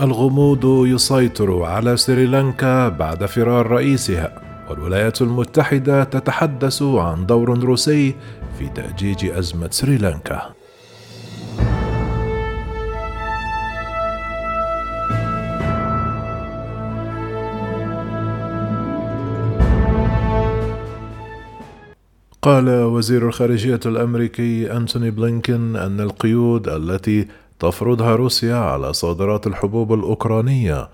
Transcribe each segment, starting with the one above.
الغموض يسيطر على سريلانكا بعد فرار رئيسها والولايات المتحدة تتحدث عن دور روسي في تأجيج أزمة سريلانكا. قال وزير الخارجية الأمريكي أنتوني بلينكين أن القيود التي تفرضها روسيا على صادرات الحبوب الأوكرانية.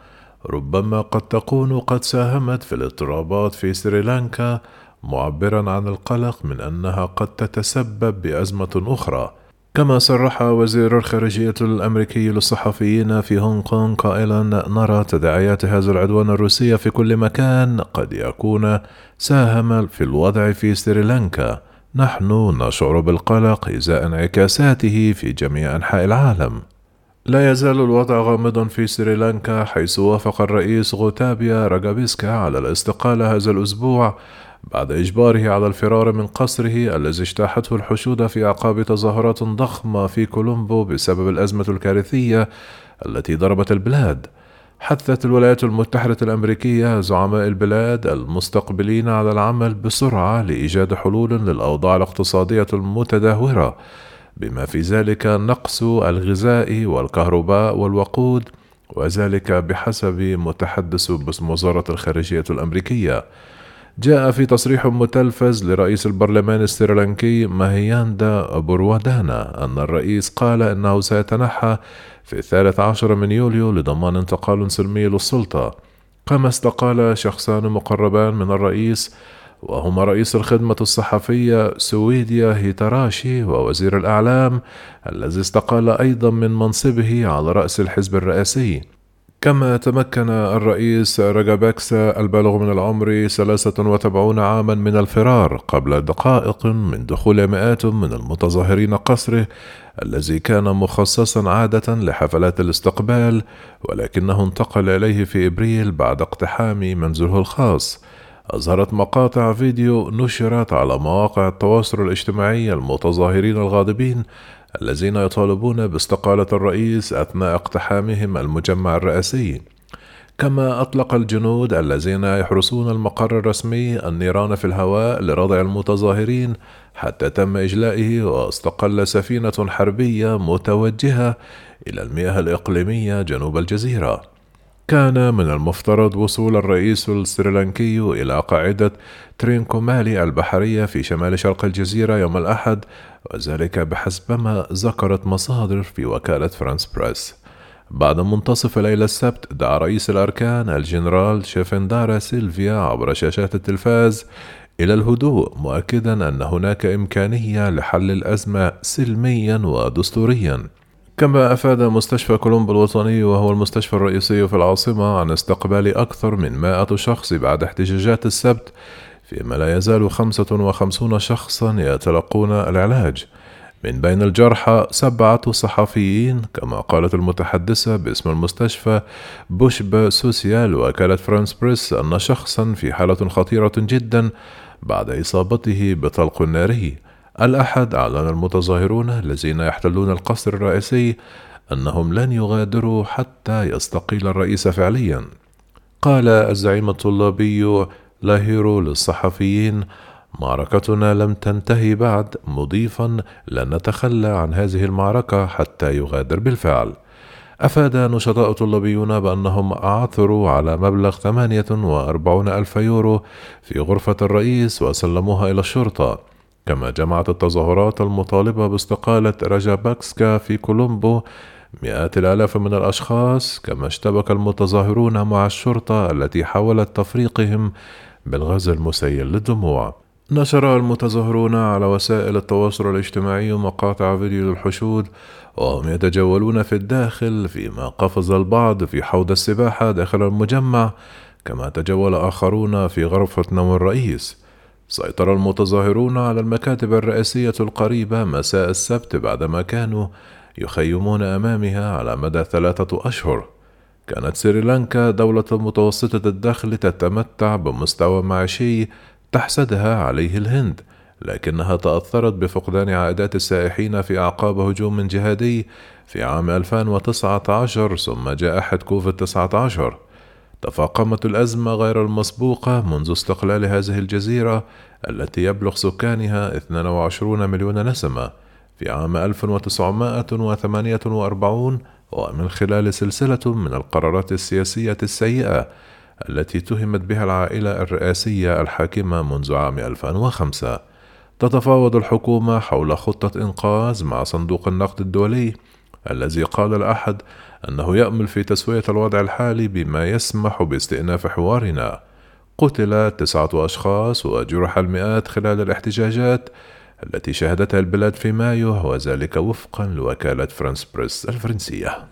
ربما قد تكون قد ساهمت في الاضطرابات في سريلانكا معبرا عن القلق من أنها قد تتسبب بأزمة أخرى. كما صرح وزير الخارجية الأمريكي للصحفيين في هونغ كونغ قائلا نرى تداعيات هذا العدوان الروسي في كل مكان قد يكون ساهم في الوضع في سريلانكا. نحن نشعر بالقلق إزاء انعكاساته في جميع أنحاء العالم. لا يزال الوضع غامضا في سريلانكا حيث وافق الرئيس غوتابيا راجابيسكا على الاستقالة هذا الأسبوع بعد إجباره على الفرار من قصره الذي اجتاحته الحشود في أعقاب تظاهرات ضخمة في كولومبو بسبب الأزمة الكارثية التي ضربت البلاد. حثت الولايات المتحدة الأمريكية زعماء البلاد المستقبلين على العمل بسرعة لإيجاد حلول للأوضاع الاقتصادية المتدهورة بما في ذلك نقص الغذاء والكهرباء والوقود وذلك بحسب متحدث باسم وزارة الخارجية الأمريكية. جاء في تصريح متلفز لرئيس البرلمان السريلانكي ماهياندا بروادانا أن الرئيس قال أنه سيتنحى في الثالث عشر من يوليو لضمان انتقال سلمي للسلطة. كما استقال شخصان مقربان من الرئيس وهما رئيس الخدمة الصحفية سويديا هيتاراشي ووزير الإعلام الذي استقال أيضا من منصبه على رأس الحزب الرئاسي. كما تمكن الرئيس رجابكسا البالغ من العمر 73 عاما من الفرار قبل دقائق من دخول مئات من المتظاهرين قصره الذي كان مخصصا عادة لحفلات الاستقبال ولكنه انتقل إليه في إبريل بعد اقتحام منزله الخاص. أظهرت مقاطع فيديو نشرت على مواقع التواصل الاجتماعي المتظاهرين الغاضبين الذين يطالبون باستقالة الرئيس أثناء اقتحامهم المجمع الرئاسي. كما أطلق الجنود الذين يحرسون المقر الرسمي النيران في الهواء لردع المتظاهرين حتى تم إجلائه واستقل سفينة حربية متوجهة إلى المياه الإقليمية جنوب الجزيرة. كان من المفترض وصول الرئيس السريلانكي إلى قاعدة ترينكومالي البحرية في شمال شرق الجزيرة يوم الأحد وذلك بحسب ما ذكرت مصادر في وكالة فرانس بريس. بعد منتصف ليلة السبت دعا رئيس الأركان الجنرال شافيندرا سيلفا عبر شاشات التلفاز إلى الهدوء مؤكدا أن هناك إمكانية لحل الأزمة سلميا ودستوريا. كما أفاد مستشفى كولومبو الوطني وهو المستشفى الرئيسي في العاصمة عن استقبال أكثر من مائة شخص بعد احتجاجات السبت فيما لا يزال خمسة وخمسون شخصا يتلقون العلاج. من بين الجرحى سبعة صحفيين كما قالت المتحدثة باسم المستشفى بوشبا سويسا لوكالة فرانس بريس أن شخصا في حالة خطيرة جدا بعد إصابته بطلق ناري. الأحد أعلن المتظاهرون الذين يحتلون القصر الرئيسي أنهم لن يغادروا حتى يستقيل الرئيس فعليا. قال الزعيم الطلابي لاهيرو للصحفيين معركتنا لم تنتهي بعد مضيفا لن نتخلى عن هذه المعركة حتى يغادر بالفعل. أفاد نشطاء طلابيون بأنهم عثروا على مبلغ 48 ألف يورو في غرفة الرئيس وسلموها إلى الشرطة. كما جمعت التظاهرات المطالبة باستقالة باكسكا في كولومبو مئات الآلاف من الأشخاص كما اشتبك المتظاهرون مع الشرطة التي حاولت تفريقهم بالغاز المسيل للدموع. نشر المتظاهرون على وسائل التواصل الاجتماعي مقاطع فيديو للحشود وهم يتجولون في الداخل فيما قفز البعض في حوض السباحة داخل المجمع كما تجول آخرون في غرفة نوم الرئيس. سيطر المتظاهرون على المكاتب الرئاسية القريبة مساء السبت بعدما كانوا يخيمون أمامها على مدى ثلاثة أشهر. كانت سريلانكا دولة متوسطة الدخل تتمتع بمستوى معيشي تحسدها عليه الهند لكنها تأثرت بفقدان عائدات السائحين في أعقاب هجوم جهادي في عام 2019 ثم جائحة كوفيد 19 تفاقمت الأزمة غير المسبوقة منذ استقلال هذه الجزيرة التي يبلغ سكانها 22 مليون نسمة في عام 1948 ومن خلال سلسلة من القرارات السياسية السيئة التي تهمت بها العائلة الرئاسية الحاكمة منذ عام 2005 تتفاوض الحكومة حول خطة إنقاذ مع صندوق النقد الدولي الذي قال الأحد أنه يأمل في تسوية الوضع الحالي بما يسمح باستئناف حوارنا. قتل تسعة أشخاص وجرح المئات خلال الاحتجاجات التي شهدتها البلاد في مايو وذلك وفقا لوكالة فرانس بريس الفرنسية.